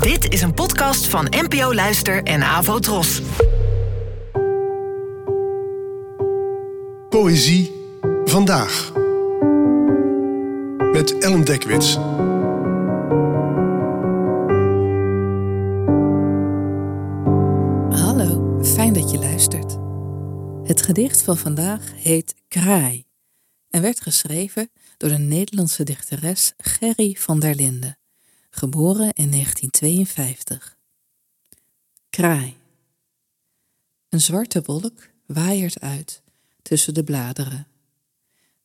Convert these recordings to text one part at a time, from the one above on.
Dit is een podcast van NPO Luister en Avo Tros. Poëzie vandaag. Met Ellen Dekwits. Hallo, fijn dat je luistert. Het gedicht van vandaag heet Kraai en werd geschreven door de Nederlandse dichteres Gerry van der Linden, geboren in 1952. Kraai. Een zwarte wolk waaiert uit tussen de bladeren,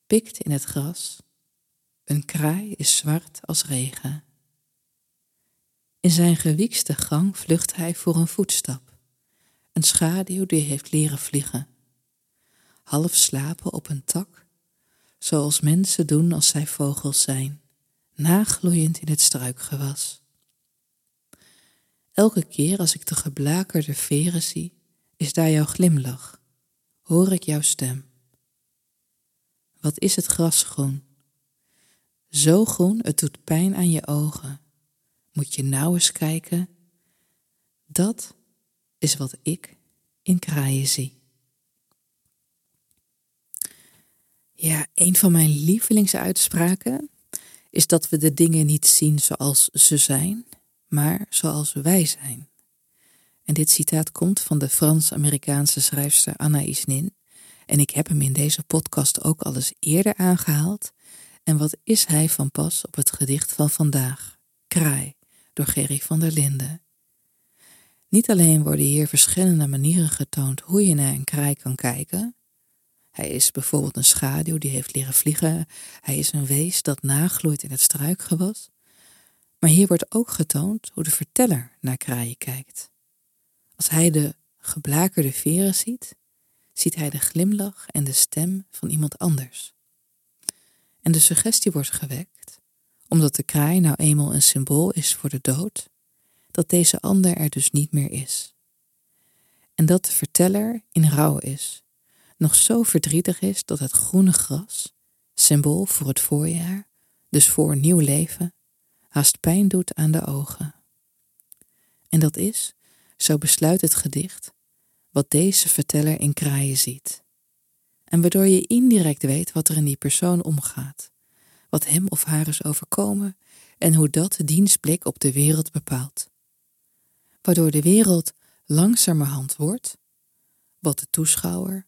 pikt in het gras. Een kraai is zwart als regen. In zijn gewiekste gang vlucht hij voor een voetstap, een schaduw die heeft leren vliegen. Half slapen op een tak, zoals mensen doen als zij vogels zijn, nagloeiend in het struikgewas. Elke keer als ik de geblakerde veren zie, is daar jouw glimlach, hoor ik jouw stem. Wat is het gras groen? Zo groen, het doet pijn aan je ogen. Moet je nou eens kijken. Dat is wat ik in kraaien zie. Ja, een van mijn lievelingsuitspraken is dat we de dingen niet zien zoals ze zijn, maar zoals wij zijn. En dit citaat komt van de Frans-Amerikaanse schrijfster Anna Isnin. En ik heb hem in deze podcast ook al eens eerder aangehaald. En wat is hij van pas op het gedicht van vandaag, Kraai, door Gerry van der Linden. Niet alleen worden hier verschillende manieren getoond hoe je naar een kraai kan kijken. Hij is bijvoorbeeld een schaduw die heeft leren vliegen. Hij is een wees dat nagloeit in het struikgewas. Maar hier wordt ook getoond hoe de verteller naar kraaien kijkt. Als hij de geblakerde veren ziet, ziet hij de glimlach en de stem van iemand anders. En de suggestie wordt gewekt, omdat de kraai nou eenmaal een symbool is voor de dood, dat deze ander er dus niet meer is. En dat de verteller in rouw is, nog zo verdrietig is dat het groene gras, symbool voor het voorjaar, dus voor nieuw leven, haast pijn doet aan de ogen. En dat is, zo besluit het gedicht, wat deze verteller in kraaien ziet. En waardoor je indirect weet wat er in die persoon omgaat, wat hem of haar is overkomen en hoe dat diens blik op de wereld bepaalt. Waardoor de wereld langzamerhand wordt wat de toeschouwer